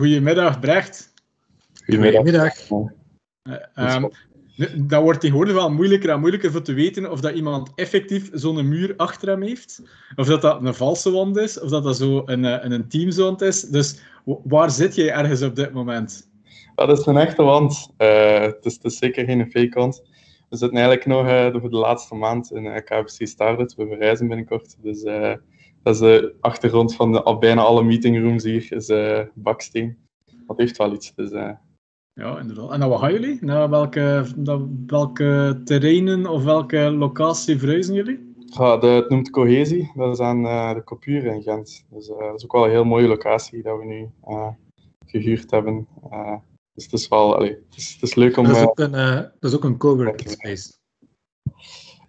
goedemiddag, Brecht. Goedemiddag. Uh, dat wordt tegenwoordig wel moeilijker en moeilijker voor te weten of dat iemand effectief zo'n muur achter hem heeft. Of dat dat een valse wand is, of dat dat zo een, een, een teamzone is. Dus waar zit jij ergens op dit moment? Dat is een echte wand. Uh, het, is, het, is, zeker geen fake wand. We zitten eigenlijk nog uh, voor de laatste maand in uh, KFC Starlet. We verreizen binnenkort. Dus dat is de achtergrond van de, bijna alle meetingrooms hier, is baksteen. Dat heeft wel iets. Dus, ja, inderdaad. En naar wat gaan jullie? Naar welke, naar welke terreinen of welke locatie verhuizen jullie? Ja, de, het noemt Cohesie. Dat is aan de Copuur in Gent. Dus dat is ook wel een heel mooie locatie dat we nu gehuurd hebben. Dus het is wel allee, het is, het is leuk om... Dat is ook een, uh, dat is ook een coworking space.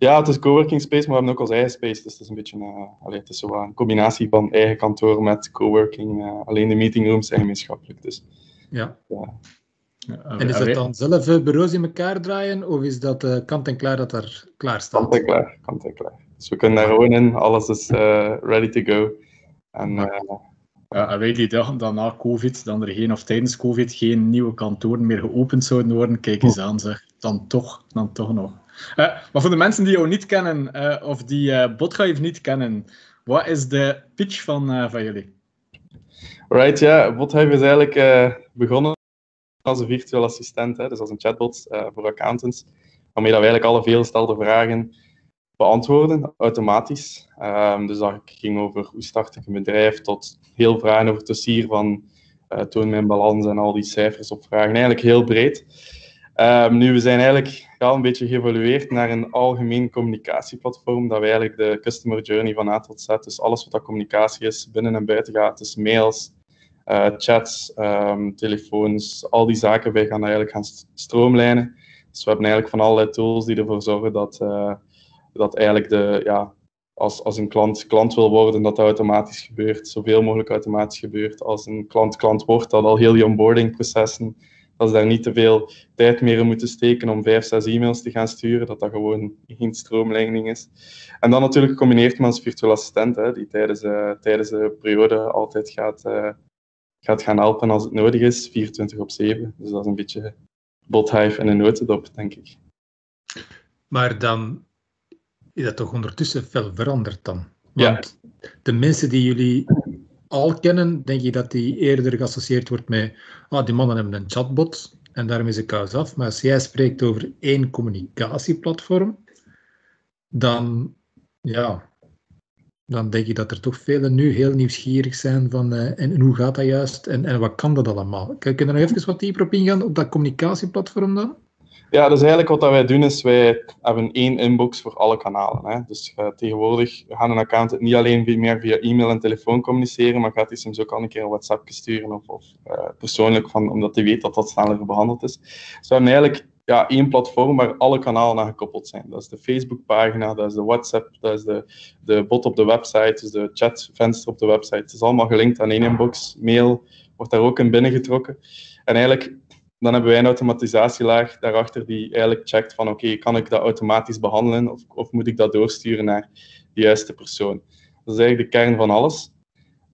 Ja, het is coworking space, maar we hebben ook ons eigen space. Dus het is een beetje uh, allee, het is zo een combinatie van eigen kantoor met coworking. Uh, alleen de meetingrooms zijn gemeenschappelijk. Dus, ja. ja. en is dat dan zelf bureaus in elkaar draaien, of is dat kant en klaar dat daar klaar staat? Kant en klaar, kant en klaar. Dus we kunnen daar gewoon in, alles is ready to go. En ja, en weet die dag dan na COVID, dan er geen, of tijdens COVID, geen nieuwe kantoren meer geopend zouden worden, kijk eens aan zeg. Dan toch, dan toch nog. Uh, maar voor de mensen die jou niet kennen, uh, of die uh, Bothive niet kennen, wat is de pitch van, van jullie? Right, ja. Yeah. Is eigenlijk begonnen als een virtueel assistent, hè, dus als een chatbot voor accountants, waarmee we eigenlijk alle veelgestelde vragen beantwoorden, automatisch. Um, dus dat ging over hoe start ik een bedrijf, tot heel vragen over het dossier van uh, toon mijn balans en al die cijfers op vragen. Eigenlijk heel breed. Um, nu, we zijn eigenlijk al een beetje geëvolueerd naar een algemeen communicatieplatform, dat we eigenlijk de customer journey van A tot Z, dus alles wat dat communicatie is, binnen en buiten gaat, dus mails, uh, chats, um, telefoons, al die zaken, wij gaan eigenlijk gaan stroomlijnen. Dus we hebben eigenlijk van allerlei tools die ervoor zorgen dat, uh, dat eigenlijk de, ja, als, als een klant klant wil worden, dat dat automatisch gebeurt, zoveel mogelijk automatisch gebeurt. Als een klant klant wordt, dat al heel die onboardingprocessen, dat ze daar niet te veel tijd meer in moeten steken om vijf, zes e-mails te gaan sturen, dat dat gewoon geen stroomlijning is. En dan natuurlijk gecombineerd met als virtueel assistent, hè, die tijdens, uh, tijdens de periode altijd gaat, uh, gaat gaan helpen als het nodig is, 24 op 7. Dus dat is een beetje bothive en een notendop, denk ik. Maar dan is dat toch ondertussen veel veranderd dan? Want ja. de mensen die jullie al kennen, denk je dat die eerder geassocieerd wordt met ah, die mannen hebben een chatbot en daarom is de kous af. Maar als jij spreekt over één communicatieplatform, dan, ja, dan denk je dat er toch velen nu heel nieuwsgierig zijn van uh, en, hoe gaat dat juist en, en wat kan dat allemaal? Kun je nog even wat dieper op ingaan op dat communicatieplatform dan? Ja, dus eigenlijk wat wij doen is, wij hebben één inbox voor alle kanalen. Hè. Dus uh, tegenwoordig gaan een account niet alleen meer via e-mail en telefoon communiceren, maar gaat hij soms ook al een keer een WhatsApp sturen of, of uh, persoonlijk, van, omdat hij weet dat dat sneller behandeld is. Dus we hebben eigenlijk ja, één platform waar alle kanalen aan gekoppeld zijn. Dat is de Facebookpagina, dat is de WhatsApp, dat is de, de bot op de website, dus de chatvenster op de website. Het is allemaal gelinkt aan één inbox. Mail wordt daar ook in binnengetrokken. En eigenlijk dan hebben wij een automatisatielaag daarachter die eigenlijk checkt van oké, kan ik dat automatisch behandelen of, of, moet ik dat doorsturen naar de juiste persoon. Dat is eigenlijk de kern van alles.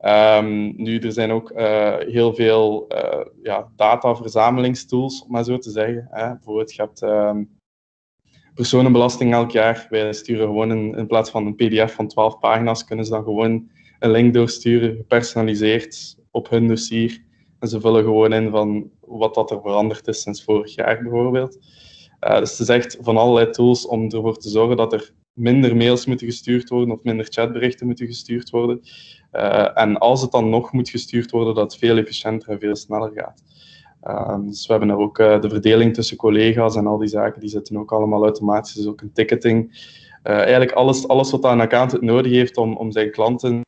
Um, nu, er zijn ook uh, heel veel uh, ja, dataverzamelingstools, om maar zo te zeggen. Hè. Bijvoorbeeld, je hebt um, personenbelasting elk jaar. Wij sturen gewoon in plaats van een pdf van 12 pagina's, kunnen ze dan gewoon een link doorsturen, gepersonaliseerd op hun dossier. En ze vullen gewoon in van wat dat er veranderd is sinds vorig jaar bijvoorbeeld. Uh, dus het is echt van allerlei tools om ervoor te zorgen dat er minder mails moeten gestuurd worden of minder chatberichten moeten gestuurd worden. Uh, en als het dan nog moet gestuurd worden, dat het veel efficiënter en veel sneller gaat. Uh, dus we hebben er ook uh, de verdeling tussen collega's en al die zaken, die zitten ook allemaal automatisch. Dus ook een ticketing. eigenlijk alles, alles wat een accountant nodig heeft om, om zijn klanten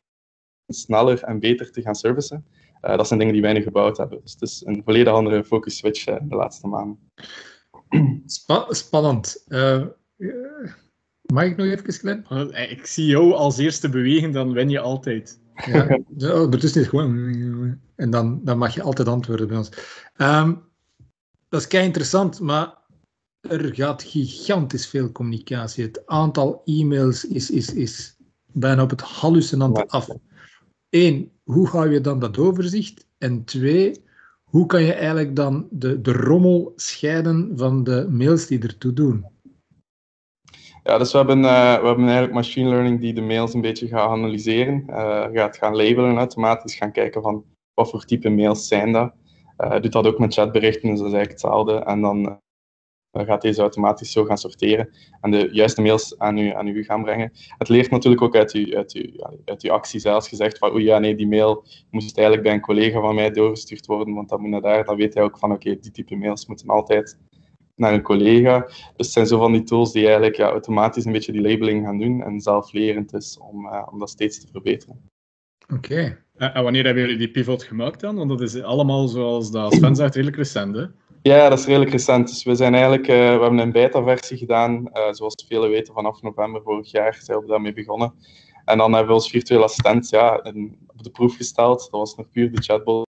sneller en beter te gaan servicen. Uh, dat zijn dingen die wij nu gebouwd hebben. Dus het is een volledig andere focus switch uh, de laatste maanden. Spa spannend. Uh, mag ik nog even klein? Ik zie jou als eerste bewegen, dan win je altijd. Ja, dat is niet gewoon. En dan, dan mag je altijd antwoorden bij ons. Um, dat is kei interessant, maar er gaat gigantisch veel communicatie. Het aantal e-mails is, is, is bijna op het hallucinante af. Eén, hoe hou je dan dat overzicht? En twee, hoe kan je eigenlijk dan de, de rommel scheiden van de mails die ertoe doen? Ja, dus we hebben, uh, we hebben eigenlijk machine learning die de mails een beetje gaat analyseren. Uh, gaat gaan labelen automatisch, gaan kijken van wat voor type mails zijn dat. Uh, doet dat ook met chatberichten, dus dat is eigenlijk hetzelfde. En dan gaat deze automatisch zo gaan sorteren en de juiste mails aan u, aan u gaan brengen. Het leert natuurlijk ook uit uw, uit uw, uit uw actie zelfs gezegd van oeh ja, nee, die mail moest eigenlijk bij een collega van mij doorgestuurd worden, want dat moet naar daar. Dan weet hij ook van oké, die type mails moeten altijd naar een collega. Dus het zijn zo van die tools die eigenlijk ja, automatisch een beetje die labeling gaan doen en zelflerend is om, uh, om dat steeds te verbeteren. Oké. En wanneer hebben jullie die pivot gemaakt dan? Want dat is allemaal, zoals dat Sven zegt, redelijk recent, hè? Ja, dat is redelijk recent. Dus we zijn eigenlijk, uh, we hebben een beta-versie gedaan, uh, zoals velen weten, vanaf november vorig jaar zijn we daarmee begonnen. En dan hebben we ons virtuele assistent ja, op de proef gesteld. Dat was nog puur de chatbot.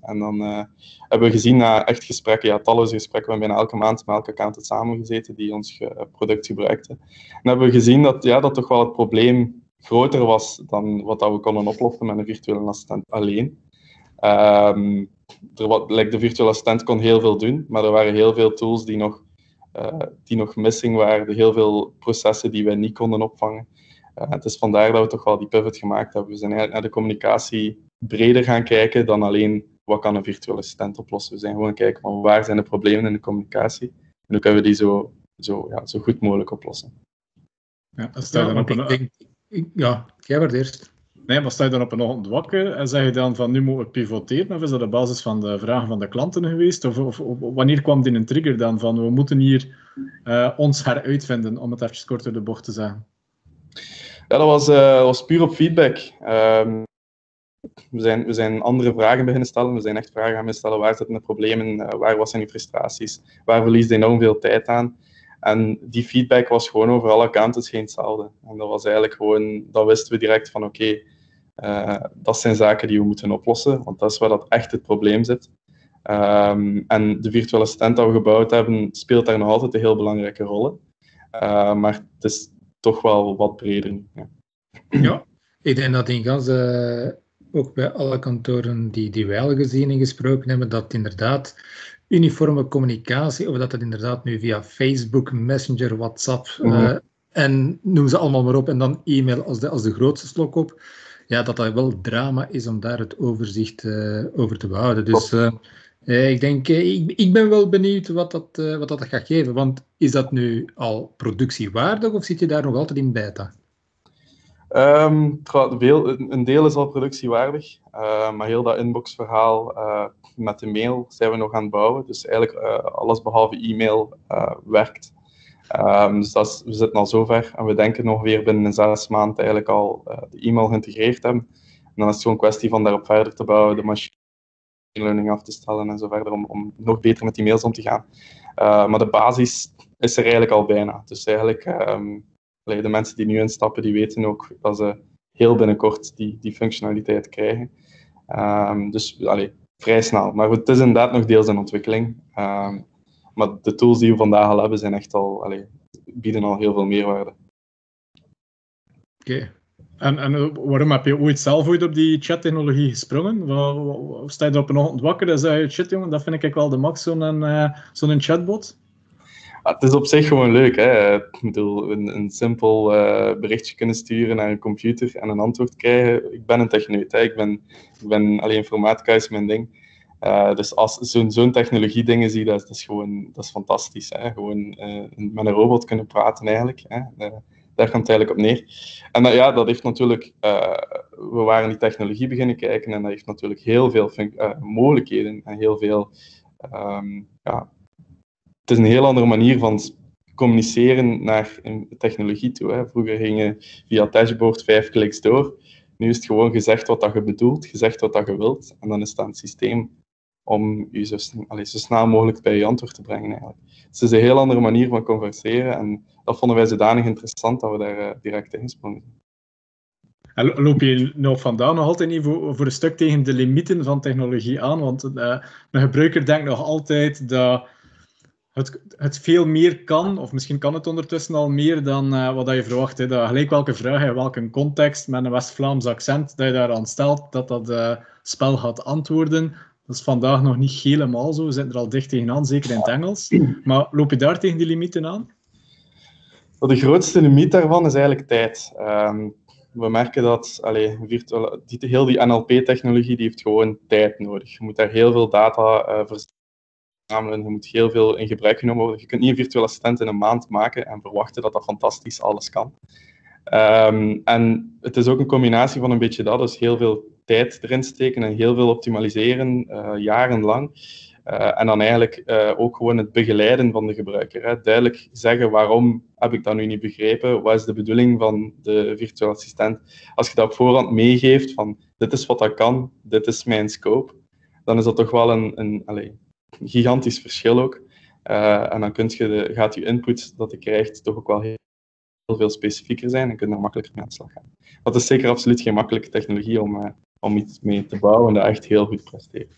En dan uh, hebben we gezien na echt gesprekken, ja, talloze gesprekken, we hebben bijna elke maand met elke accountant samengezeten die ons product gebruikte. En hebben we gezien dat, ja, dat toch wel het probleem groter was dan wat dat we konden oplossen met een virtuele assistent alleen. Um, er wat, like de virtuele assistent kon heel veel doen, maar er waren heel veel tools die nog, uh, die nog missing waren, heel veel processen die wij niet konden opvangen. Uh, het is vandaar dat we toch wel die pivot gemaakt hebben. We zijn eigenlijk naar de communicatie breder gaan kijken dan alleen wat kan een virtuele assistent oplossen. We zijn gewoon gaan kijken van waar zijn de problemen in de communicatie en hoe kunnen we die zo, zo, ja, zo goed mogelijk oplossen. Ja, stel ja, dan op een... ik, ja, jij werd eerst. Nee, maar sta dan op een ochtend wakker en zeg je dan van nu moeten we pivoteren? Of is dat op basis van de vragen van de klanten geweest? Of, of, wanneer kwam die een trigger dan van we moeten hier uh, ons heruitvinden, om het even kort door de bocht te zeggen? Ja, dat was, uh, was puur op feedback. Um, we, zijn, we zijn andere vragen beginnen stellen. We zijn echt vragen gaan stellen. Waar zitten de problemen? Uh, waar was zijn die frustraties? Waar verliest hij enorm veel tijd aan? En die feedback was gewoon over alle kanten hetzelfde. En dat was eigenlijk gewoon, dat wisten we direct van oké, uh, dat zijn zaken die we moeten oplossen, want dat is waar dat echt het probleem zit. Um, en de virtuele assistent dat we gebouwd hebben, speelt daar nog altijd een heel belangrijke rol in. Uh, maar het is toch wel wat breder. Ja, ja ik denk dat in gans, uh, ook bij alle kantoren die, die wij al gezien en gesproken hebben, dat inderdaad uniforme communicatie, of dat het inderdaad nu via Facebook, Messenger, WhatsApp mm en noem ze allemaal maar op, en dan e-mail als de, als de grootste slok op, ja, dat dat wel drama is om daar het overzicht uh, over te behouden. Dus uh, ik denk, ik, ik, ben wel benieuwd wat dat, wat dat gaat geven. Want is dat nu al productiewaardig of zit je daar nog altijd in beta? Um, een deel is al productiewaardig, uh, maar heel dat inboxverhaal met de mail zijn we nog aan het bouwen. Dus eigenlijk alles behalve e-mail werkt. Um, dus dat we zitten al zover en we denken nog weer binnen zes maanden eigenlijk al uh, de e-mail geïntegreerd hebben. En dan is het gewoon een kwestie van daarop verder te bouwen, de machine learning af te stellen en zo verder, om, om nog beter met die mails om te gaan. Uh, maar de basis is er eigenlijk al bijna. Dus eigenlijk, um, de mensen die nu instappen, die weten ook dat ze heel binnenkort die, die functionaliteit krijgen. Dus allee, vrij snel. Maar het is inderdaad nog deels in ontwikkeling. Maar de tools die we vandaag al hebben, zijn echt al, allee, bieden al heel veel meerwaarde. Oké. En, en waarom heb je ooit zelf ooit op die chattechnologie gesprongen? Wat, sta je er op een ochtend wakker en zeg je, shit jongen, dat vind ik wel de max, zo'n uh, zo'n chatbot? Ja, het is op zich gewoon leuk. Hè? Ik bedoel, een, een simpel uh, berichtje kunnen sturen naar een computer en een antwoord krijgen. Ik ben een techneut, hè? ik ben, ik ben alleen informatica is mijn ding. Uh, dus als zo'n technologie dingen zie, dat, dat, is gewoon dat is fantastisch. Hè? Gewoon uh, met een robot kunnen praten eigenlijk. Hè? Uh, daar komt het eigenlijk op neer. En ja, dat heeft natuurlijk, we waren die technologie beginnen kijken en dat heeft natuurlijk heel veel mogelijkheden en heel veel, um, ja, het is een heel andere manier van communiceren naar technologie toe. Hè? Vroeger gingen via dashboard vijf kliks door. Nu is het gewoon gezegd wat dat je bedoelt, gezegd wat dat je wilt. En dan is dat een systeem om je zo, snel mogelijk bij je antwoord te brengen. Eigenlijk. Het is een heel andere manier van converseren en dat vonden wij zodanig interessant dat we daar uh, direct in gesprongen zijn. En loop je nou vandaag nog altijd niet voor, een stuk tegen de limieten van technologie aan? Want een gebruiker denkt nog altijd dat het, het veel meer kan, of misschien kan het ondertussen al meer dan uh, wat je verwacht. Hè. Dat gelijk welke vraag in welke context met een West-Vlaams accent dat je daar aan stelt, dat dat spel gaat antwoorden Dat is vandaag nog niet helemaal zo. We zitten er al dicht tegenaan, zeker in het Engels. Maar loop je daar tegen die limieten aan? de grootste limiet daarvan is eigenlijk tijd. Ehm, we merken dat allee, die, heel die NLP-technologie die heeft gewoon tijd nodig. Je moet daar heel veel data uh, verzamelen, je moet heel veel in gebruik genomen worden. Je kunt niet een virtuele assistent in een maand maken en verwachten dat dat fantastisch alles kan. Um, en het is ook een combinatie van een beetje dat, dus heel veel tijd erin steken en heel veel optimaliseren, uh, jarenlang. Uh, en dan eigenlijk uh, ook gewoon het begeleiden van de gebruiker. Hè. Duidelijk zeggen waarom heb ik dat nu niet begrepen, wat is de bedoeling van de virtuele assistent. Als je dat op voorhand meegeeft van dit is wat dat kan, dit is mijn scope, dan is dat toch wel een, een allez, gigantisch verschil ook. En dan kunt je de, gaat je input dat je krijgt toch ook wel heel veel specifieker zijn en kun je er makkelijker mee aan de slag gaan. Dat is zeker absoluut geen makkelijke technologie om, om iets mee te bouwen dat echt heel goed presteert.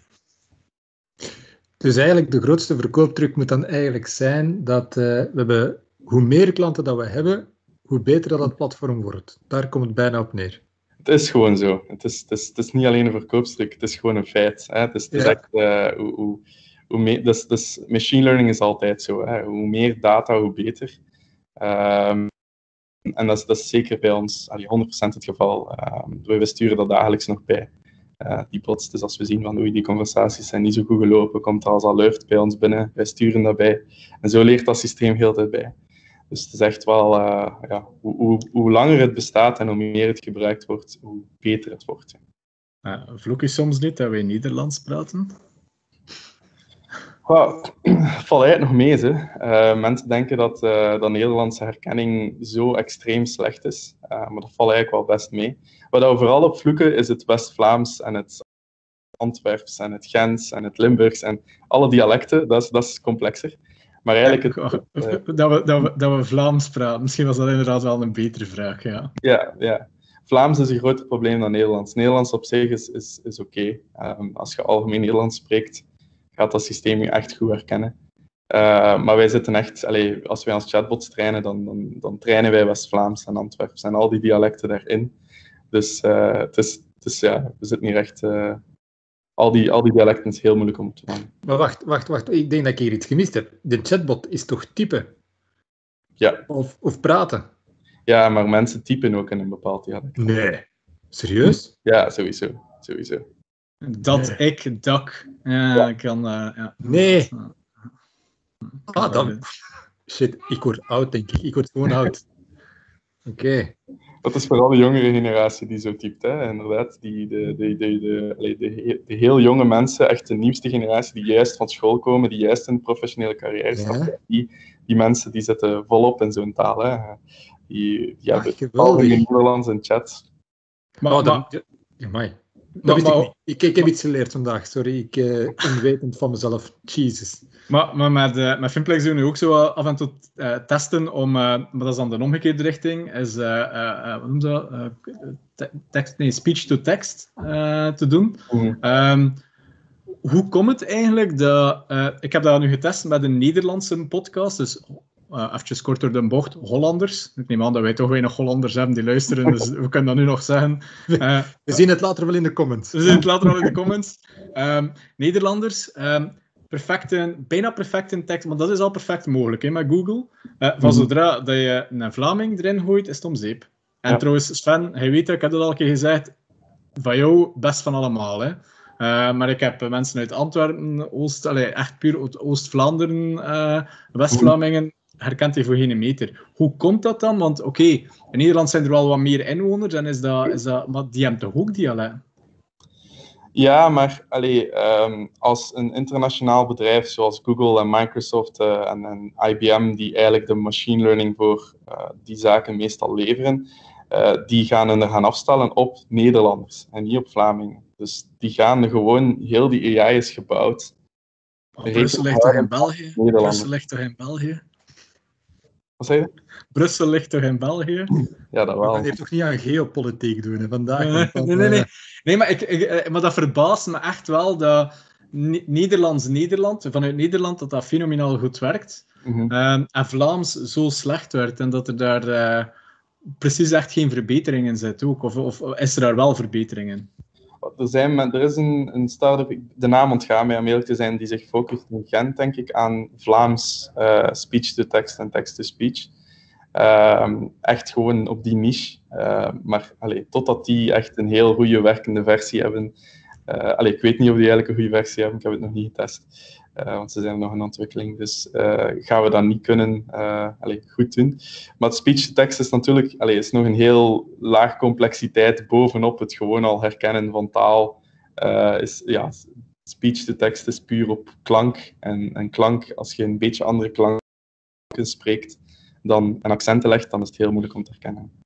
Dus eigenlijk de grootste verkooptruc moet dan eigenlijk zijn dat uh, we hebben, hoe meer klanten dat we hebben, hoe beter dat het platform wordt. Daar komt het bijna op neer. Het is gewoon zo. Het is, het is, het is niet alleen een verkooptruc, het is gewoon een feit. Hè? Het is, het is ja. echt, uh, hoe, hoe, hoe meer, dus, dus machine learning is altijd zo. Hè? Hoe meer data, hoe beter. Um, en dat is, dat is zeker bij ons allee, 100% het geval. Um, we sturen dat dagelijks nog bij uh, die plots, dus als we zien van oei, die conversaties zijn niet zo goed gelopen, komt er als alert bij ons binnen, wij sturen dat bij. En zo leert dat systeem heel tijd bij. Dus het is echt wel, uh, ja, hoe, hoe, hoe, langer het bestaat en hoe meer het gebruikt wordt, hoe beter het wordt. Uh, vloek je soms niet dat wij Nederlands praten? Well, valt eigenlijk nog mee. Hè. Uh, mensen denken dat, uh, dat Nederlandse herkenning zo extreem slecht is, uh, maar dat valt eigenlijk wel best mee. Wat we vooral op vloeken is het West-Vlaams en het Antwerps en het Gens en het Limburgs en alle dialecten, dat is, dat is complexer. Maar eigenlijk... Het, dat, we, dat, we, dat we Vlaams praten, misschien was dat inderdaad wel een betere vraag, ja. Ja, ja. Vlaams is een groter probleem dan Nederlands. Nederlands op zich is, is, is oké. Okay. Um, als je algemeen Nederlands spreekt, gaat dat systeem je echt goed herkennen. Uh, maar wij zitten echt, als wij als chatbots trainen, dan, dan, dan trainen wij West-Vlaams en Antwerps en al die dialecten daarin. Dus uh, het is, het is, ja, we zitten hier echt. Uh, al, die, al die dialecten is heel moeilijk om te maken. Maar wacht, wacht, wacht. Ik denk dat ik hier iets gemist heb. De chatbot is toch typen? Ja. Of, of praten? Ja, maar mensen typen ook in een bepaald dialect. Nee. Serieus? Ja, sowieso. sowieso. Dat, nee. ik, dak. Ja, ja. kan... Uh, ja. Nee. Ah, dan... Shit, ik word oud, denk ik. Ik word gewoon oud. Oké. Okay. Dat is vooral de jongere generatie die zo typt, hè. Inderdaad, die, de, de, de, de, de, de heel jonge mensen, echt de nieuwste generatie, die juist van school komen, die juist in een professionele carrière stappen, die, die mensen die zitten volop in zo'n taal, hè. Die, die Ach, hebben al in Nederlands en chat. Maar, oh, dan... Ja, dat maar, ik, ik, ik, heb iets geleerd vandaag, sorry. Ik uh, onwetend van mezelf. Jesus. Maar, maar met, uh, met Finplex doen we ook zo af en toe uh, testen om, maar dat is dan de omgekeerde richting, is, wat noem dat? tekst, nee, speech-to-text te doen. Mm. Um, hoe komt het eigenlijk dat... ik heb dat nu getest met een Nederlandse podcast, dus uh, even kort door de bocht, Hollanders. Ik neem aan dat wij toch weinig Hollanders hebben die luisteren, dus we kunnen dat nu nog zeggen. Uh, we zien het later wel in de comments. We zien het later wel in de comments. Um, Nederlanders, um, perfecte, bijna perfecte tekst, maar dat is al perfect mogelijk hè, met Google. Uh, van zodra dat je een Vlaming erin gooit, is het om zeep. En ja. trouwens, Sven, hij weet, ik heb het al een keer gezegd, van jou best van allemaal. Hè. Uh, maar ik heb mensen uit Antwerpen, Oost, allez, echt puur Oost-Vlaanderen, uh, West-Vlamingen, herkent hij voor geen meter. Hoe komt dat dan? Want oké, okay, in Nederland zijn er wel wat meer inwoners, en is dat, is dat, maar die hebben toch ook dialect? Ja, maar allee, um, als een internationaal bedrijf zoals Google en Microsoft uh, en, en, IBM, die eigenlijk de machine learning voor uh, die zaken meestal leveren, uh, die gaan er gaan afstellen op Nederlanders en niet op Vlamingen. Dus die gaan gewoon, heel die AI is gebouwd. Brussel ligt toch in België? Brussel ligt toch in België? Wat zei je? Brussel ligt toch in België? Ja, dat wel. Dat heeft toch niet aan geopolitiek doen hè, vandaag? nee, nee, nee, nee. nee maar, ik, ik, maar dat verbaast me echt wel dat Nederlands-Nederland, vanuit Nederland, dat dat fenomenaal goed werkt. Mm -hmm. um, en Vlaams zo slecht werd en dat er daar uh, precies echt geen verbetering in zit ook. Of, of is er daar wel verbeteringen? Er, zijn, er is een, een start-up, de naam ontgaan mij om eerlijk zijn, die zich focust in Gent, denk ik, aan Vlaams uh, speech-to-text en text-to-speech. Ehm, echt gewoon op die niche. Uh, maar allee, totdat die echt een heel goede werkende versie hebben. Uh, allee, ik weet niet of die eigenlijk een goede versie hebben, ik heb het nog niet getest. Uh, want ze zijn nog in ontwikkeling. Dus gaan we dat niet kunnen allee, goed doen. Maar speech-to-text is natuurlijk allee, is nog een heel laag complexiteit bovenop het gewoon al herkennen van taal. ja, speech-to-text is puur op klank. En, en klank, als je een beetje andere klanken spreekt, dan een accenten legt, dan is het heel moeilijk om te herkennen.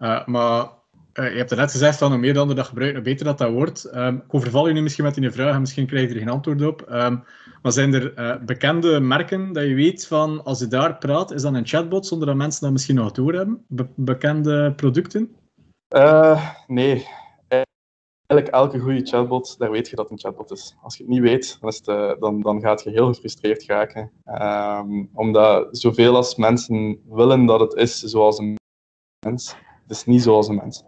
Uh, maar uh, je hebt er net gezegd van hoe meer dan dat gebruikt, hoe beter dat dat wordt. Um, ik overval je nu misschien met die vraag en misschien krijg je er geen antwoord op. Um, maar zijn er uh, bekende merken dat je weet van als je daar praat, is dat een chatbot zonder dat mensen dat misschien nog doorhebben? Be bekende producten? nee, eigenlijk elke goede chatbot, daar weet je dat het een chatbot is. Als je het niet weet, dan, is het, dan, dan gaat je heel gefrustreerd raken. Um, omdat zoveel als mensen willen dat het is zoals een mens, het is niet zoals een mens.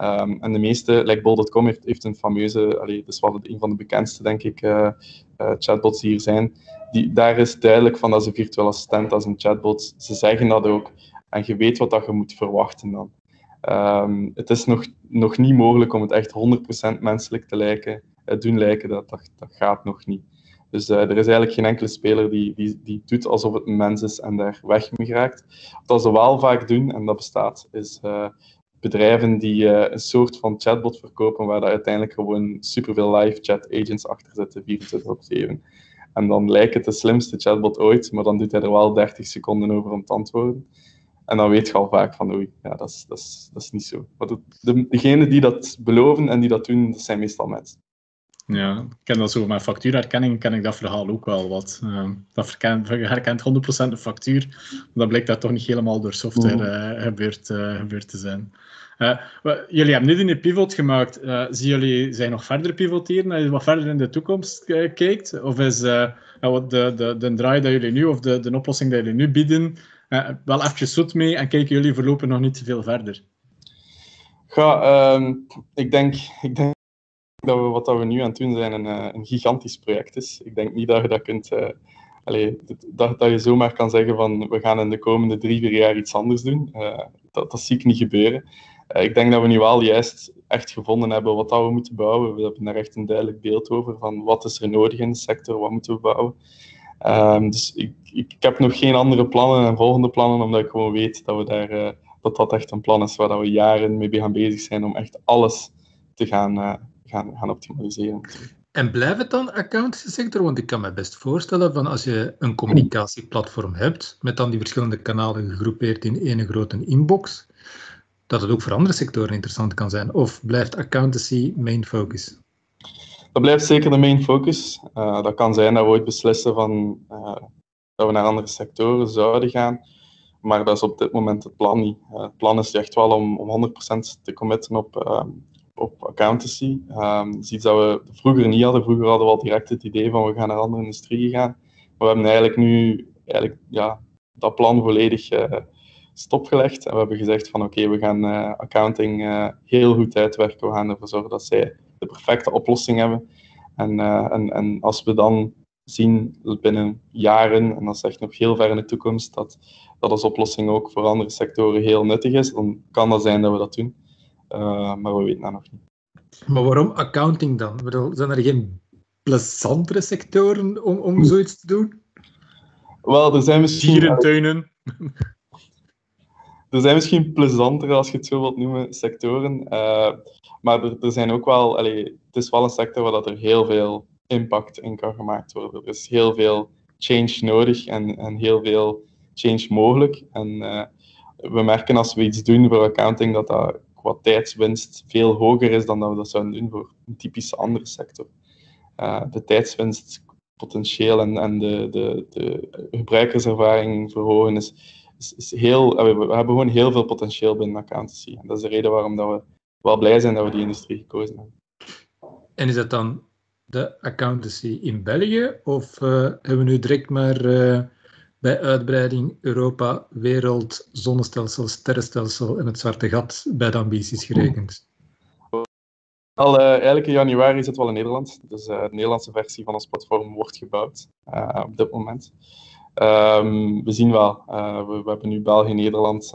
Um, en de meeste, like Bol.com heeft, heeft een fameuze, dat is wel een van de bekendste, denk ik, uh, uh, chatbots die hier zijn. Die, daar is duidelijk van dat een virtuele assistent, is een chatbot. Ze zeggen dat ook. En je weet wat dat je moet verwachten dan. Um, het is nog, nog niet mogelijk om het echt 100% menselijk te lijken, uh, doen lijken. Dat, dat, dat, gaat nog niet. Dus er is eigenlijk geen enkele speler die, die, die doet alsof het een mens is en daar weg mee raakt. Wat ze wel vaak doen, en dat bestaat, is bedrijven die een soort van chatbot verkopen waar daar uiteindelijk gewoon superveel live chat agents achter zitten, 24 op 7. En dan lijkt het de slimste chatbot ooit, maar dan doet hij er wel 30 seconden over om te antwoorden. En dan weet je al vaak van, oei, ja, dat is, dat is, dat is niet zo. Maar de, degenen die dat beloven en die dat doen, dat zijn meestal mensen. Ja, ik ken dat zo. Met factuurherkenning ken ik dat verhaal ook wel wat. Uh, dat herkent, herkent 100% de factuur, maar dat blijkt dat toch niet helemaal door software uh, gebeurd, uh, gebeurd te zijn. Uh, jullie hebben nu een pivot gemaakt. Zien jullie zijn nog verder pivoteren als je wat verder in de toekomst kijkt? Of is de, de, de draai dat jullie nu, of de, de oplossing die jullie nu bieden, wel even zoet mee en kijken jullie voorlopig nog niet te veel verder? Ja, um, ik, denk, ik denk dat we wat dat we nu aan het doen zijn een, eh, een gigantisch project is. Ik denk niet dat je dat kunt... Uh, dat, dat je zomaar kan zeggen van we gaan in de komende drie, vier jaar iets anders doen. Uh, dat, dat zie ik niet gebeuren. Ik denk dat we nu wel juist echt gevonden hebben wat dat we moeten bouwen. We hebben daar echt een duidelijk beeld over van wat is er nodig in de sector, wat moeten we bouwen. Um, dus ik, ik, heb nog geen andere plannen en volgende plannen, omdat ik gewoon weet dat we daar, dat, dat echt een plan is waar we jaren mee gaan bezig zijn om echt alles te gaan, gaan, gaan optimaliseren. En blijft het dan accountancy sector? Want ik kan me best voorstellen van als je een communicatieplatform hebt, met dan die verschillende kanalen gegroepeerd in één grote inbox, dat het ook voor andere sectoren interessant kan zijn. Of blijft accountancy main focus? dat blijft zeker de main focus. Uh, dat kan zijn dat we ooit beslissen van, uh, dat we naar andere sectoren zouden gaan. Maar dat is op dit moment het plan niet. Uh, het plan is echt wel om, om 100% te committen op, op accountancy. Um, dat is iets dat we vroeger niet hadden. Vroeger hadden we al direct het idee van we gaan naar andere industrieën gaan. Maar we hebben eigenlijk nu eigenlijk, ja, dat plan volledig stopgelegd. En we hebben gezegd van oké, we gaan accounting heel goed uitwerken. We gaan ervoor zorgen dat zij de perfecte oplossing hebben. En, en, en als we dan zien binnen jaren, en dat is echt nog heel ver in de toekomst, dat, dat als oplossing ook voor andere sectoren heel nuttig is, dan kan dat zijn dat we dat doen. Uh, maar we weten dat nog niet. Maar waarom accounting dan? Zijn er geen plezantere sectoren om, om zoiets te doen? Wel, er zijn misschien... Dierentuinen. er zijn misschien plezantere, als je het zo wilt noemen, sectoren. Uh, maar er, er, zijn ook wel, allee, het is wel een sector waar dat er heel veel impact in kan gemaakt worden. Er is heel veel change nodig en, en heel veel change mogelijk. En uh, we merken als we iets doen voor accounting dat dat qua tijdswinst veel hoger is dan dat we dat zouden doen voor een typische andere sector. Uh, de tijdswinstpotentieel en, en de, de, de gebruikerservaring verhogen is, is, heel, we, we hebben gewoon heel veel potentieel binnen accountancy. En dat is de reden waarom dat we wel blij zijn dat we die industrie gekozen hebben. En is dat dan de accountancy in België? Of uh, hebben we nu direct maar bij uitbreiding Europa, wereld, zonnestelsel, sterrenstelsel en het zwarte gat bij de ambities gerekend? Al, uh, eigenlijk in januari zitten we al in Nederland. Dus uh, de Nederlandse versie van ons platform wordt gebouwd uh, op dit moment. Um, we zien wel, we, we, hebben nu België en Nederland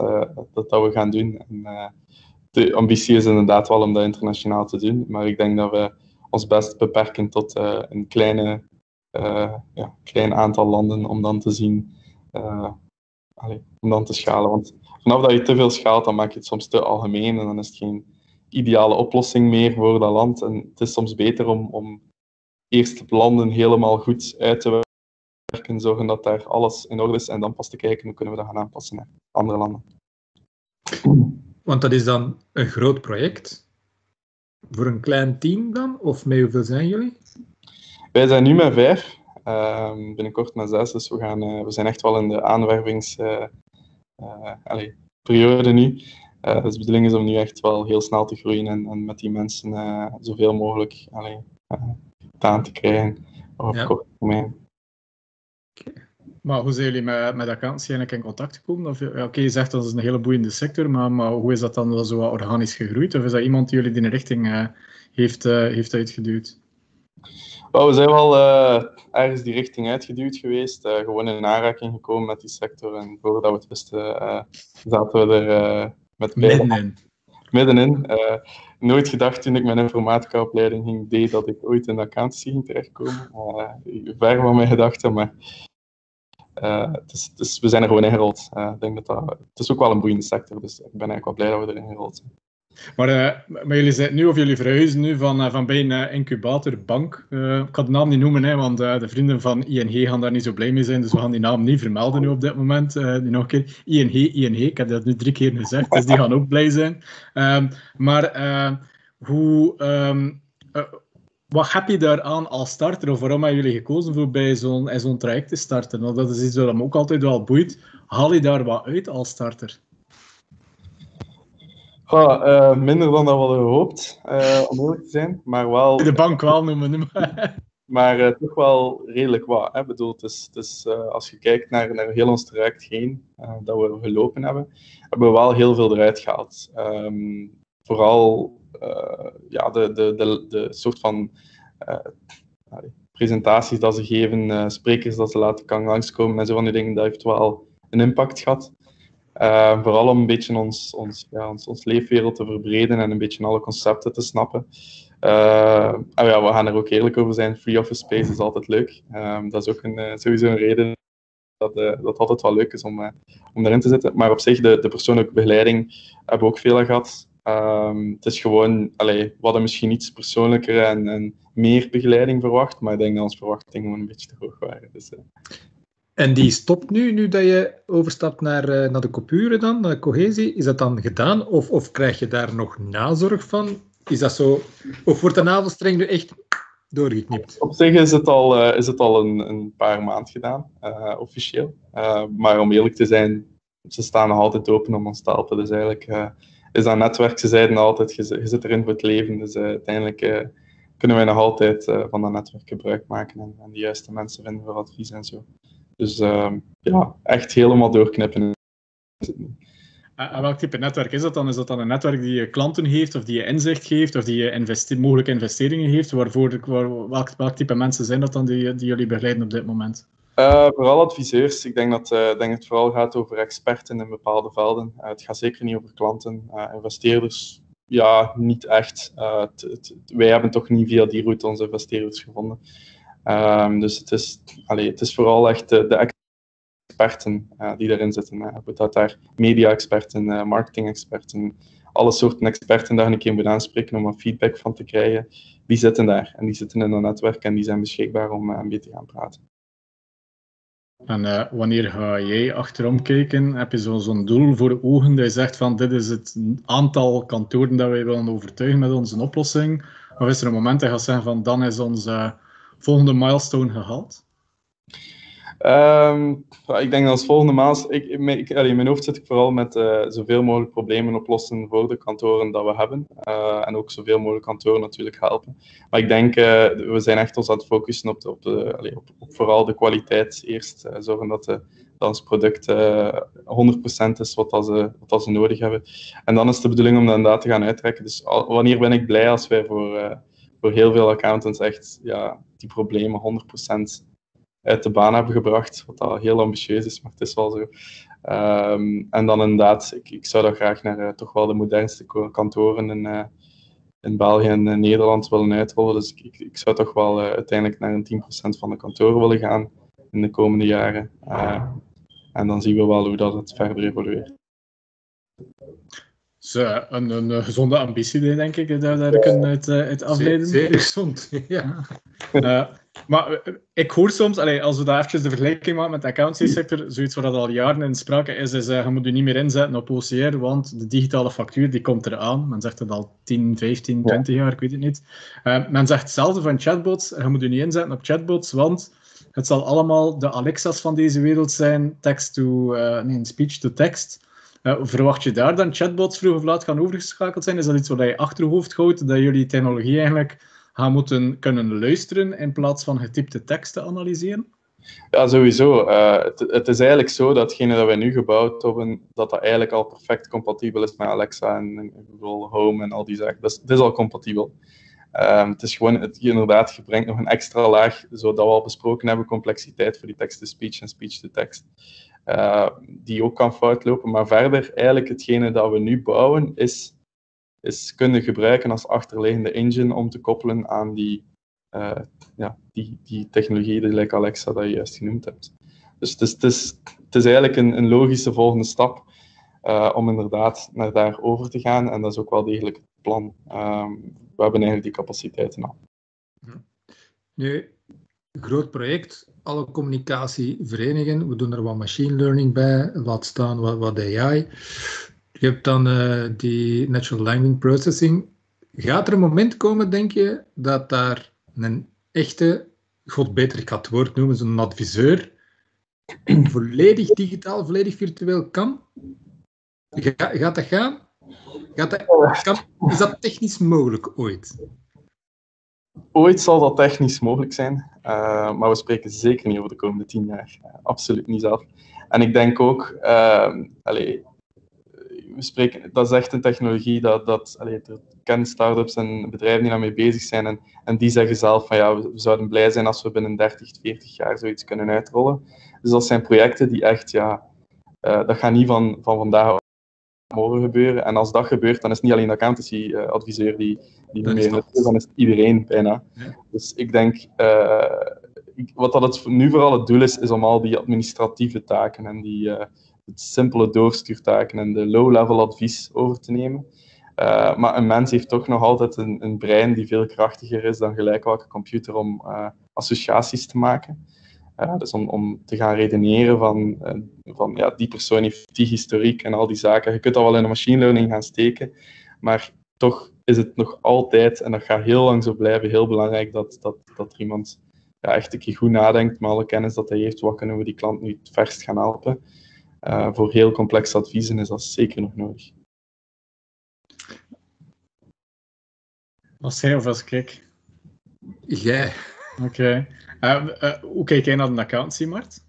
dat, dat we gaan doen. En, de ambitie is inderdaad wel om dat internationaal te doen. Maar ik denk dat we ons best beperken tot een kleine, ja, klein aantal landen om dan te zien, allez, om dan te schalen. Want vanaf dat je te veel schaalt, dan maak je het soms te algemeen en dan is het geen ideale oplossing meer voor dat land. En het is soms beter om, om eerst landen helemaal goed uit te werken, zorgen dat daar alles in orde is en dan pas te kijken hoe kunnen we dat gaan aanpassen naar andere landen. Want dat is dan een groot project. Voor een klein team dan? Of met hoeveel zijn jullie? Wij zijn nu met vijf. Uh, binnenkort met zes. Dus we, gaan, uh, we zijn echt wel in de aanwervingsperiode uh, nu. Uh, dus de bedoeling is om nu echt wel heel snel te groeien en, en met die mensen zoveel mogelijk allee, uh, aan te krijgen op ja. korte termijn. Okay. Maar hoe zijn jullie met, met accountancy eigenlijk in contact gekomen? Of, Oké, okay, je zegt dat is een hele boeiende sector, maar, maar hoe is dat dan zo organisch gegroeid? Of is dat iemand die jullie die richting heeft, heeft uitgeduwd? Well, we zijn wel ergens die richting uitgeduwd geweest, gewoon in aanraking gekomen met die sector. En voordat we het wisten, zaten we er met middenin. Middenin. Uh, nooit gedacht toen ik mijn informatica-opleiding ging deed dat ik ooit in de accountancy ging terechtkomen. Uh, ver van mijn gedachten, maar uh, het is, het is, we zijn er gewoon ingerold. ik denk dat dat, het is ook wel een boeiende sector, dus ik ben eigenlijk wel blij dat we erin gerold zijn. Maar, uh, maar jullie zijn nu, of jullie verhuizen nu van, uh, van bij een uh, incubatorbank. ik ga de naam niet noemen, hè, want de vrienden van ING gaan daar niet zo blij mee zijn. Dus we gaan die naam niet vermelden nu op dit moment. nog een keer. ING, ING, ik heb dat nu drie keer gezegd, dus die gaan ook blij zijn. Um, maar hoe, um, wat heb je daaraan als starter? Of waarom hebben jullie gekozen voor bij zo'n zo'n traject te starten? Want dat is iets wat me ook altijd wel boeit. Haal je daar wat uit als starter? Uh, minder dan dat we hadden gehoopt, uh, om eerlijk te zijn. Maar wel... De bank wel noemen. maar uh, toch wel redelijk wat. Hè? Bedoel, het is, het is, als je kijkt naar, naar heel ons traject heen dat we gelopen hebben, hebben we wel heel veel eruit gehaald. Um, vooral ja, de, de, de, de soort van presentaties dat ze geven, sprekers dat ze laten kan langskomen en zo van die dingen, dat heeft wel een impact gehad. Uh, vooral om een beetje ons, ons, ja, ons, ons, leefwereld te verbreden en een beetje alle concepten te snappen. Uh, ja, we gaan er ook eerlijk over zijn. Free office space is altijd leuk. Uh, dat is ook een, eh, sowieso een reden dat, uh, dat altijd wel leuk is om, om erin te zitten. Maar op zich, de, de persoonlijke begeleiding hebben we ook veel gehad. Ehm, het is gewoon, allee, we hadden misschien iets persoonlijker en, en, meer begeleiding verwacht, maar ik denk dat onze verwachtingen gewoon een beetje te hoog waren. Dus, en die stopt nu, nu dat je overstapt naar, uh, naar de coupure dan, naar de cohesie. Is dat dan gedaan? Of, of krijg je daar nog nazorg van? Is dat zo? Of wordt de navelstreng nu echt doorgeknipt? Op zich is het al, uh, is het al een, een paar maanden gedaan, uh, officieel. maar om eerlijk te zijn, ze staan nog altijd open om ons te helpen. Dus eigenlijk is dat netwerk, ze zeiden altijd, je, je zit erin voor het leven. Dus uiteindelijk kunnen wij nog altijd van dat netwerk gebruik maken en, en de juiste mensen vinden voor advies en zo. Dus uh, ja, echt helemaal doorknippen. En welk type netwerk is dat dan? Is dat dan een netwerk die je klanten heeft, of die je inzicht geeft, of die je investe mogelijke investeringen heeft? Waarvoor, waar, welk, welk type mensen zijn dat dan die, die jullie begeleiden op dit moment? Uh, vooral adviseurs. Ik denk dat, uh, denk het vooral gaat over experten in bepaalde velden. Uh, het gaat zeker niet over klanten. investeerders, ja, niet echt. wij hebben toch niet via die route onze investeerders gevonden. Um, dus het is, allee, het is vooral echt de, de experten uh, die daarin zitten. Uh, dat daar media-experten, uh, marketing-experten, alle soorten experten daar een keer moet aanspreken om een feedback van te krijgen. Die zitten daar en die zitten in een netwerk en die zijn beschikbaar om een beetje te gaan praten. En wanneer ga jij achterom kijken? Heb je zo'n zo doel voor ogen dat je zegt van dit is het aantal kantoren dat wij willen overtuigen met onze oplossing? Of is er een moment dat je gaat zeggen van dan is onze volgende milestone gehaald? Um, ik denk dat als volgende milestone... Ik, in mijn hoofd zit ik vooral met uh, zoveel mogelijk problemen oplossen voor de kantoren dat we hebben. Uh, en ook zoveel mogelijk kantoren natuurlijk helpen. Maar ik denk, uh, we zijn echt ons aan het focussen op, de, op, de, op, vooral de kwaliteit eerst. zorgen dat de, dat ons product uh, 100% is wat, dat ze, wat dat ze nodig hebben. En dan is de bedoeling om dat inderdaad te gaan uittrekken. Dus wanneer ben ik blij als wij voor, voor heel veel accountants echt ja, die problemen 100% uit de baan hebben gebracht. Wat dat heel ambitieus is, maar het is wel zo. Um, en dan inderdaad, ik, ik zou dat graag naar uh, toch wel de modernste kantoren in, uh, in België en uh, Nederland willen uitrollen. Dus ik, ik, zou toch wel uiteindelijk naar een 10% van de kantoren willen gaan in de komende jaren. en dan zien we wel hoe dat het verder evolueert. Dus, een, een, gezonde ambitie, denk ik, daar, daar kunnen uit, uit afleiden. Zeer, zeer gezond, ja. Maar eh, ik hoor soms, allee, als we daar even de vergelijking maken met de accountancy-sector, zoiets dat al jaren in sprake is, is uh, je moet je niet meer inzetten op OCR, want de digitale factuur die komt eraan. Men zegt dat al 10, 15, 20 jaar, ik weet het niet. Uh, men zegt hetzelfde van chatbots, je moet je niet inzetten op chatbots, want het zal allemaal de Alexa's van deze wereld zijn, text to, nee, speech to text. Verwacht je daar dan chatbots vroeg of laat gaan overgeschakeld zijn? Is dat iets wat je achterhoofd houdt, dat jullie technologie eigenlijk gaan moeten kunnen luisteren in plaats van getypte tekst te analyseren? Ja, sowieso. Uh, het, het, is eigenlijk zo dat hetgene dat wij nu gebouwd hebben, dat dat eigenlijk al perfect compatibel is met Alexa en, Google Home en al die zaken. Dus het is al compatibel. Uh, het is gewoon, het, inderdaad, je brengt nog een extra laag, zodat we al besproken hebben, complexiteit voor die text-to-speech en speech-to-text. Uh, die ook kan fout lopen. Maar verder, eigenlijk hetgene dat we nu bouwen, is is kunnen gebruiken als achterliggende engine om te koppelen aan die, uh, ja, die, die technologie, die Alexa, dat je juist genoemd hebt. Dus het is, het is, het is eigenlijk een, een logische volgende stap uh, om inderdaad naar daar over te gaan. En dat is ook wel degelijk het plan. Um, we hebben eigenlijk die capaciteiten al. Nu, groot project, alle communicatie verenigen. We doen er wat machine learning bij, laat staan wat, wat AI. Je hebt dan uh, die natural language processing. Gaat er een moment komen, denk je, dat daar een echte, god beter, ik ga het woord noemen, zo'n adviseur, volledig digitaal, volledig virtueel kan? Ga, gaat dat gaan? Gaat dat, kan, is dat technisch mogelijk ooit? Ooit zal dat technisch mogelijk zijn, uh, maar we spreken zeker niet over de komende tien jaar. Uh, absoluut niet zelf. En ik denk ook, uh, allez, we spreken, dat is echt een technologie dat, dat er kennen start-ups en bedrijven die daarmee bezig zijn en, en die zeggen zelf van ja, we, zouden blij zijn als we binnen 30, 40 jaar zoiets kunnen uitrollen. Dus dat zijn projecten die echt, ja, dat gaat niet van, van vandaag morgen gebeuren. En als dat gebeurt, dan is het niet alleen de accountancy-adviseur die, die ermee is, dan is het iedereen bijna. Dus ik denk, uh, ik, wat dat het nu vooral het doel is, is om al die administratieve taken en die, uh, het simpele doorstuurtaken en de low-level advies over te nemen. Uh, maar een mens heeft toch nog altijd een, een, brein die veel krachtiger is dan gelijk welke computer om associaties te maken. Uh, dus om, om te gaan redeneren van, van ja, die persoon heeft die historiek en al die zaken. Je kunt dat wel in een machine learning gaan steken, maar toch is het nog altijd, en dat gaat heel lang zo blijven, heel belangrijk dat, dat, dat er iemand ja, echt een keer goed nadenkt met alle kennis dat hij heeft, wat kunnen we die klant nu het verst gaan helpen. Uh, voor heel complexe adviezen is dat zeker nog nodig. Was hij of was ik? Jij. Oké. Okay. Uh, uh, hoe kijk jij naar de accountancy-markt?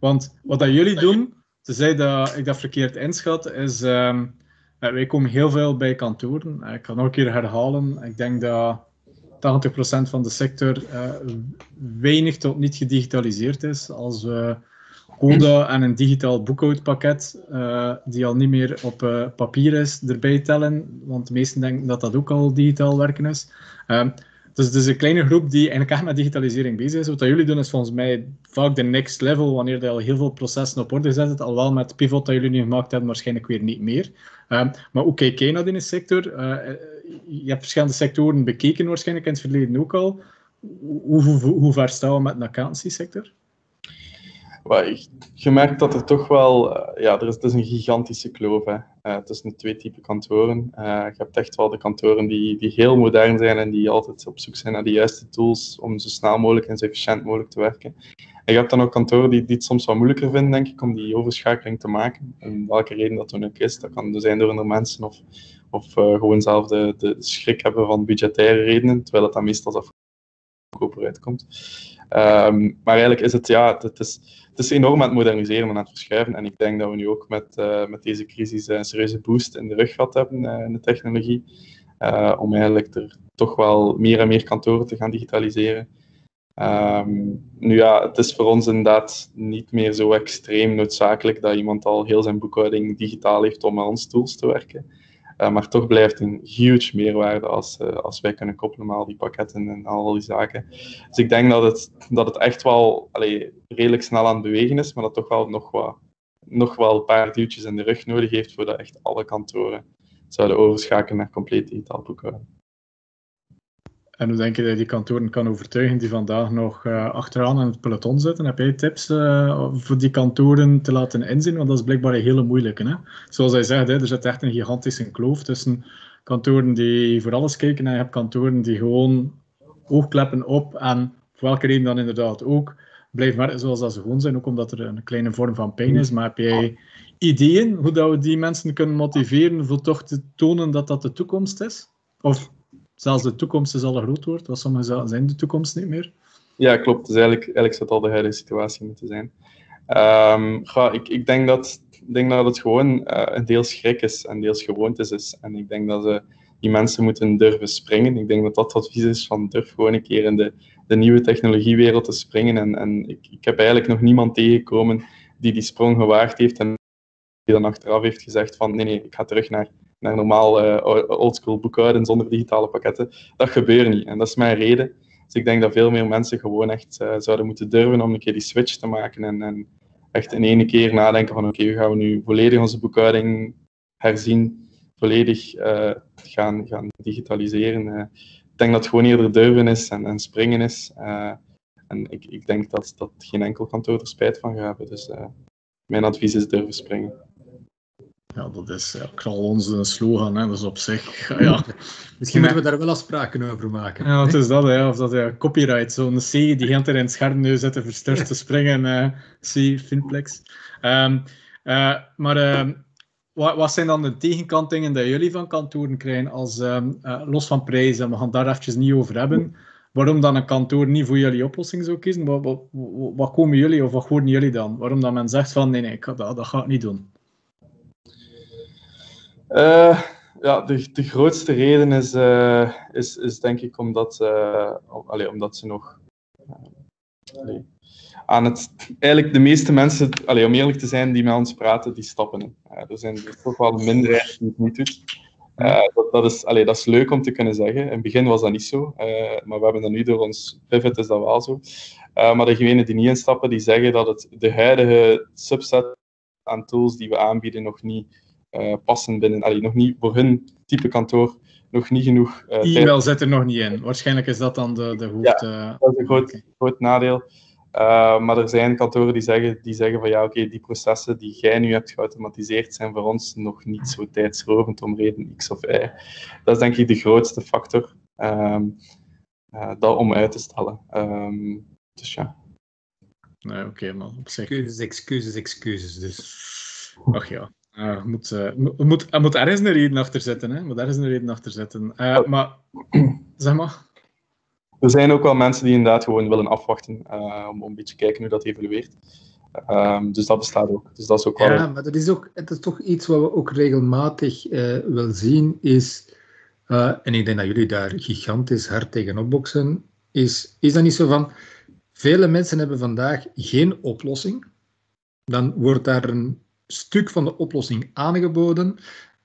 Want wat dat jullie doen, ze zei dat ik dat verkeerd inschat, is um, wij komen heel veel bij kantoren. ik ga nog een keer herhalen. Ik denk dat 80% van de sector weinig tot niet gedigitaliseerd is. Als we Coda en een digitaal boekhoudpakket, uh, die al niet meer op uh, papier is, erbij tellen. Want de meesten denken dat dat ook al digitaal werken is. Uh, dus het is een kleine groep die eigenlijk echt met digitalisering bezig is. Wat jullie doen is volgens mij vaak de next level, wanneer je al heel veel processen op orde zet. Al wel met Pivot dat jullie nu gemaakt hebben, waarschijnlijk weer niet meer. Ehm, maar hoe kijk jij naar die sector? je hebt verschillende sectoren bekeken waarschijnlijk in het verleden ook al. Hoe, hoe, ver staan we met de accountancy sector? je merkt dat er toch wel, uh, ja, er is, het een gigantische kloof hè, uh, tussen twee typen kantoren. Uh, je hebt echt wel de kantoren die, die heel modern zijn en die altijd op zoek zijn naar de juiste tools om zo snel mogelijk en zo efficiënt mogelijk te werken. En je hebt dan ook kantoren die, die het soms wat moeilijker vinden, denk ik, om die overschakeling te maken. En welke reden dat dan ook is, dat kan zijn door andere mensen of, of gewoon zelf de, de schrik hebben van budgettaire redenen, terwijl het dan meestal goedkoper uitkomt. Ehm, maar eigenlijk is het, ja, het is, het is enorm aan het moderniseren en aan het verschuiven. En ik denk dat we nu ook met, uh, met deze crisis een serieuze boost in de rug gehad hebben uh, in de technologie. Uh, om eigenlijk er toch wel meer en meer kantoren te gaan digitaliseren. Um, nu ja, het is voor ons inderdaad niet meer zo extreem noodzakelijk dat iemand al heel zijn boekhouding digitaal heeft om met ons tools te werken. Uh, maar toch blijft een huge meerwaarde als, uh, als wij kunnen koppelen met al die pakketten en al die zaken. Dus ik denk dat het, dat het echt wel allee, redelijk snel aan het bewegen is, maar dat toch wel nog, wat, nog wel een paar duwtjes in de rug nodig heeft voordat echt alle kantoren zouden overschakelen naar compleet digitaal. En hoe denk je dat je die kantoren kan overtuigen die vandaag nog uh, achteraan in het peloton zitten? Heb jij tips uh, voor die kantoren te laten inzien? Want dat is blijkbaar een hele moeilijke. Hè? Zoals hij zegt, hè, er zit echt een gigantische kloof tussen kantoren die voor alles kijken en je hebt kantoren die gewoon oogkleppen op en voor welke reden dan inderdaad ook blijven werken zoals dat ze gewoon zijn, ook omdat er een kleine vorm van pijn is. Maar heb jij ideeën hoe dat we die mensen kunnen motiveren voor toch te tonen dat dat de toekomst is? Of zelfs de toekomst is al een groot woord, wat sommigen zijn de toekomst niet meer. Ja, klopt. Dus eigenlijk, eigenlijk zou het al de huidige situatie moeten zijn. Um, ik, ik denk dat, denk dat het gewoon uh, een deel schrik is en deels gewoontes is. En ik denk dat ze, die mensen moeten durven springen. Ik denk dat dat het advies is van durf gewoon een keer in de, de nieuwe technologiewereld te springen. En, en ik, ik heb eigenlijk nog niemand tegengekomen die die sprong gewaagd heeft en die dan achteraf heeft gezegd van nee, nee, ik ga terug naar naar normaal uh, oldschool boekhouden zonder digitale pakketten. Dat gebeurt niet. En dat is mijn reden. Dus ik denk dat veel meer mensen gewoon echt uh, zouden moeten durven om een keer die switch te maken en, en echt in één keer nadenken van oké, okay, gaan we nu volledig onze boekhouding herzien, volledig uh, gaan, gaan digitaliseren. ik denk dat het gewoon eerder durven is en, en springen is. en ik, ik denk dat, dat geen enkel kantoor er spijt van gaat hebben. Dus mijn advies is durven springen. Ja, dat is ja, knal onze slogan, hè. dus op zich. Ja. Misschien moeten we daar wel afspraken over maken. Ja, het is dat, hè. of dat ja, copyright, zo'n C die gaat er in het scherm nu zetten, versturt te springen. Uh, C, Finplex. Um, uh, maar uh, wat, wat, zijn dan de tegenkantingen dat jullie van kantoren krijgen, als, um, los van prijzen, we gaan daar eventjes niet over hebben. Waarom dan een kantoor niet voor jullie oplossing zou kiezen? Wat, wat, wat komen jullie of wat horen jullie dan? Waarom dat men zegt van nee, nee, ik, dat, dat ga ik niet doen? Uh, ja, de, de grootste reden is, uh, is, is denk ik omdat, uh, omdat ze nog aan het. Eigenlijk de meeste mensen, allee, om eerlijk te zijn, die met ons praten, die stappen in. er zijn toch wel minderheid die het niet doet. dat, dat, is, allee, dat is leuk om te kunnen zeggen. In het begin was dat niet zo, maar we hebben dat nu door ons pivot is dat wel zo. maar degenen die niet instappen, die zeggen dat het de huidige subset aan tools die we aanbieden nog niet uh, passen binnen, allee, nog niet voor hun type kantoor nog niet genoeg. Uh, E-mail zit er nog niet in. Waarschijnlijk is dat dan de, de hoofd. Ja, dat is een groot, groot nadeel. Uh, maar er zijn kantoren die zeggen, die zeggen van ja, oké, okay, die processen die jij nu hebt geautomatiseerd zijn voor ons nog niet zo tijdsrovend om reden X of Y. Dat is denk ik de grootste factor um, uh, dat om uit te stellen. Um, dus ja. Nee, oké, okay, maar op zich. Excuses, excuses, excuses. Dus. Ach ja. Uh, moet, uh, moet, er moet ergens een reden achter zetten. Hè? Moet ergens een reden achter zetten. Uh, maar, zeg maar. Er zijn ook wel mensen die inderdaad gewoon willen afwachten om, om een beetje kijken hoe dat evolueert. Um, dus dat bestaat ook. Dus dat is ook wel... Ja, maar dat is, ook, dat is toch iets wat we ook regelmatig wel zien, is, en ik denk dat jullie daar gigantisch hard tegen opboksen, is, is dat niet zo van, vele mensen hebben vandaag geen oplossing, dan wordt daar een stuk van de oplossing aangeboden,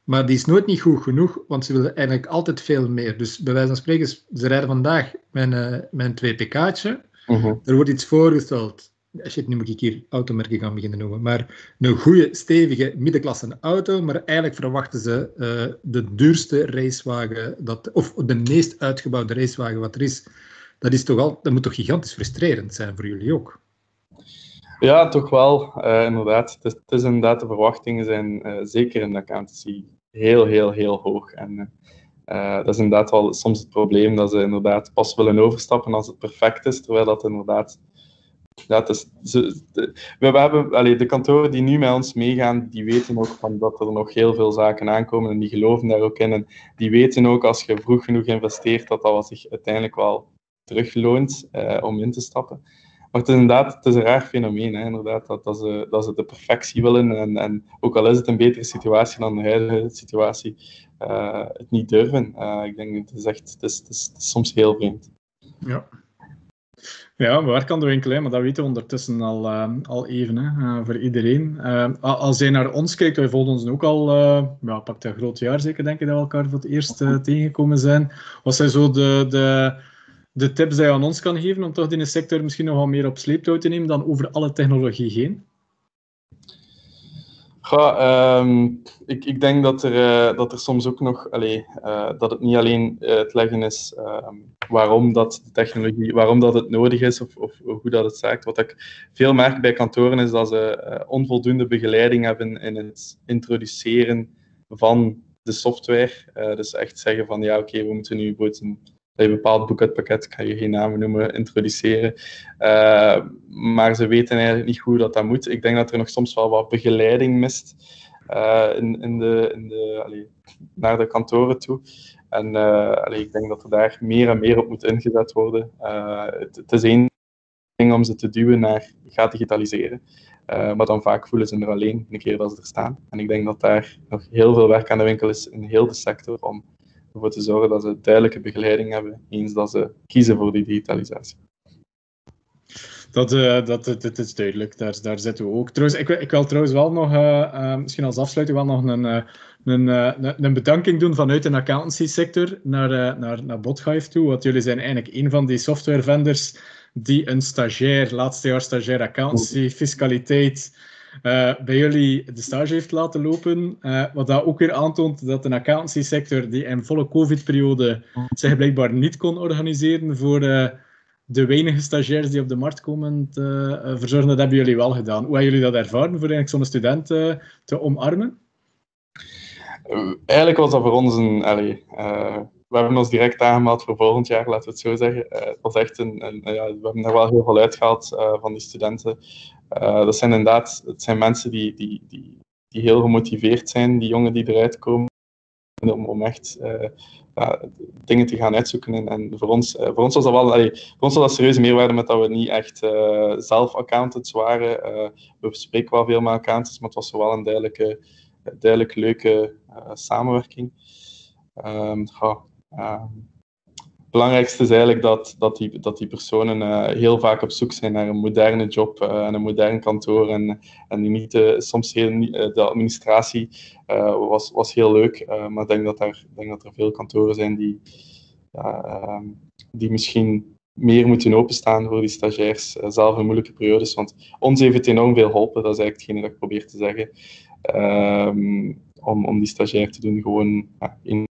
maar die is nooit niet goed genoeg, want ze willen eigenlijk altijd veel meer. Dus bij wijze van spreken, ze rijden vandaag met een, met een 2 pk'tje, uh-huh. er wordt iets voorgesteld. Shit, nu moet ik hier automerken gaan beginnen noemen. Maar een goede, stevige middenklasse auto. Maar eigenlijk verwachten ze uh, de duurste racewagen, dat, of de meest uitgebouwde racewagen wat er is. Dat, is toch al, dat moet toch gigantisch frustrerend zijn voor jullie ook? Ja, toch wel, uh, inderdaad. Het is, het is, inderdaad, de verwachtingen zijn uh, zeker in de accountancy heel, heel, heel hoog. En uh, dat is inderdaad wel soms het probleem dat ze inderdaad pas willen overstappen als het perfect is, terwijl dat inderdaad... Is, de, we, hebben, allee, de kantoren die nu met ons meegaan, die weten ook van dat er nog heel veel zaken aankomen en die geloven daar ook in. En die weten ook als je vroeg genoeg investeert, dat dat zich uiteindelijk wel terugloont om in te stappen. Maar het is inderdaad het is een raar fenomeen, hè, inderdaad, dat, dat, ze, dat ze de perfectie willen. En, en ook al is het een betere situatie dan de huidige situatie, uh, het niet durven. Uh, ik denk, het echt, het is, het is, soms heel vreemd. Ja. Ja, waar kan de winkel, maar dat weten we ondertussen al, uh, al even hè, voor iedereen. Als je naar ons kijkt, wij volgen ons ook al, ja, pakt een groot jaar zeker, denk ik, dat we elkaar voor het eerst tegengekomen zijn. Wat zijn zo de, de, de tips die je aan ons kan geven om toch in de sector misschien nog meer op sleeptouw te nemen dan over alle technologie heen? Ja, um, ik, ik denk dat er, uh, dat er soms ook nog, allee, uh, dat het niet alleen het leggen is um, waarom dat de technologie, waarom dat het nodig is of, of hoe dat het zaakt. Wat ik veel merk bij kantoren is dat ze onvoldoende begeleiding hebben in het introduceren van de software. dus echt zeggen van ja, oké, we moeten nu een een bepaald boek uit pakket, ik ga je geen namen noemen, introduceren. Uh, maar ze weten eigenlijk niet hoe dat, dat moet. Ik denk dat er nog soms wel wat begeleiding mist uh, in, in de, in de, naar de kantoren toe. En allee, ik denk dat er daar meer en meer op moet ingezet worden. Het, het, is één ding om ze te duwen naar ga digitaliseren. maar dan vaak voelen ze er alleen een keer dat ze er staan. En ik denk dat daar nog heel veel werk aan de winkel is in heel de sector om ervoor te zorgen dat ze duidelijke begeleiding hebben eens dat ze kiezen voor die digitalisatie. Dat, uh, dat, dat, is duidelijk, daar, daar zitten we ook. Trouwens, ik, ik wil trouwens wel nog, uh, uh, misschien als afsluiting, wel nog een, een, een, bedanking doen vanuit de accountancy sector naar, naar, naar Bothive toe. Want jullie zijn eigenlijk een van die software vendors die een stagiair, laatste jaar stagiair accountancy, fiscaliteit, bij jullie de stage heeft laten lopen. Uh, wat dat ook weer aantoont dat de accountancy sector die in volle covid-periode zich blijkbaar niet kon organiseren voor uh, de weinige stagiairs die op de markt komen te verzorgen. Dat hebben jullie wel gedaan. Hoe hebben jullie dat ervaren voor eigenlijk zo'n student te omarmen? Eigenlijk was dat voor ons een... Allee, we hebben ons direct aangemeld voor volgend jaar, laten we het zo zeggen. het was echt een, een ja, we hebben er wel heel veel uitgehaald van die studenten. Uh, dat zijn inderdaad het zijn mensen die, die, die, die heel gemotiveerd zijn, die jongen die eruit komen, om, om echt ja, dingen te gaan uitzoeken. En, en voor, ons, uh, voor ons was dat wel voor ons was dat serieuze meerwaarde met dat we niet echt zelf accountants waren. we spreken wel veel met accountants, maar het was wel een duidelijke, duidelijk leuke samenwerking. Um, belangrijkste is eigenlijk dat, dat, die, dat die personen uh, heel vaak op zoek zijn naar een moderne job uh, en een modern kantoor. En, en die niet, uh, soms heel, de administratie was, was heel leuk, maar ik denk dat, er, denk dat er veel kantoren zijn die, ehm, die misschien meer moeten openstaan voor die stagiairs, zelf in moeilijke periodes. Want ons heeft het enorm veel geholpen, dat is eigenlijk hetgene dat ik probeer te zeggen. Ehm, om, om die stagiair te doen gewoon in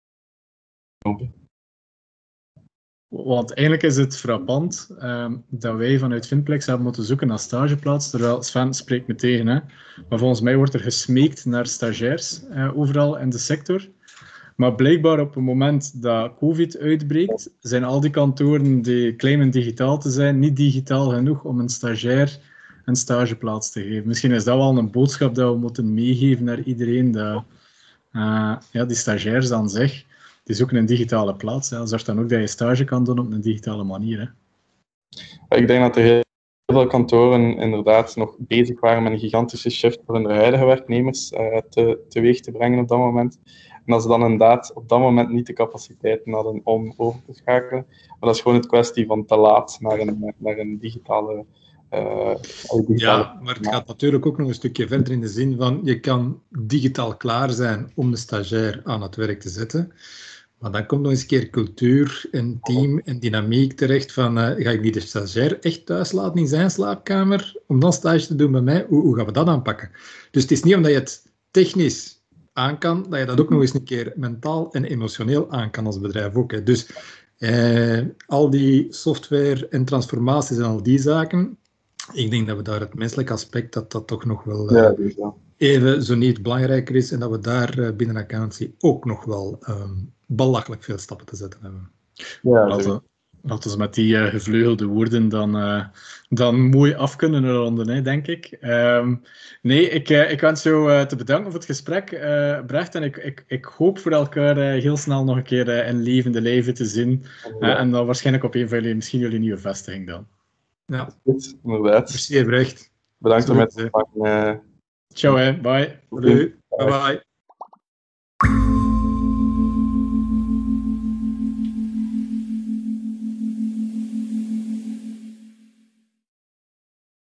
want eigenlijk is het frappant um, dat wij vanuit Finplex hebben moeten zoeken naar stageplaats, terwijl Sven spreekt me tegen. Hè. Maar volgens mij wordt er gesmeekt naar stagiairs uh, overal in de sector. Maar blijkbaar op het moment dat COVID uitbreekt, zijn al die kantoren die claimen digitaal te zijn, niet digitaal genoeg om een stagiair een stageplaats te geven. Misschien is dat wel een boodschap dat we moeten meegeven naar iedereen, dat uh, ja, die stagiairs aan zich het is ook een digitale plaats. Hè. Zorg dan ook dat je stage kan doen op een digitale manier. Hè. Ik denk dat er heel veel kantoren inderdaad nog bezig waren met een gigantische shift voor hun huidige werknemers uh, te, teweeg te brengen op dat moment. En als ze dan inderdaad op dat moment niet de capaciteiten hadden om over te schakelen. Maar dat is gewoon het kwestie van te laat naar een, naar een digitale uh, ja, maar het gaat natuurlijk ook nog een stukje verder in de zin van je kan digitaal klaar zijn om de stagiair aan het werk te zetten. Maar dan komt nog eens een keer cultuur en team en dynamiek terecht van uh, ga ik die de stagiair echt thuis laten in zijn slaapkamer om dan stage te doen bij mij? Hoe, hoe gaan we dat aanpakken? Dus het is niet omdat je het technisch aan kan, dat je dat ook nog eens een keer mentaal en emotioneel aan kan als bedrijf ook. Hè. Dus eh, al die software en transformaties en al die zaken, ik denk dat we daar het menselijke aspect, dat dat toch nog wel uh, ja, even zo niet belangrijker is en dat we daar binnen accountancy ook nog wel um, belachelijk veel stappen te zetten hebben. Ja, als, laten we met die uh, gevleugelde woorden dan, uh, dan mooi af kunnen ronden, hè, denk ik. Um, nee, ik, uh, ik wens jou te bedanken voor het gesprek, Brecht. En ik, ik, ik hoop voor elkaar heel snel nog een keer in levende leven te zien. Ja. en dan waarschijnlijk op een van jullie, misschien jullie nieuwe vestiging dan. Ja, goed, inderdaad. Merci, Brecht. Bedankt met te Ciao, hè. Bye. Bye bye.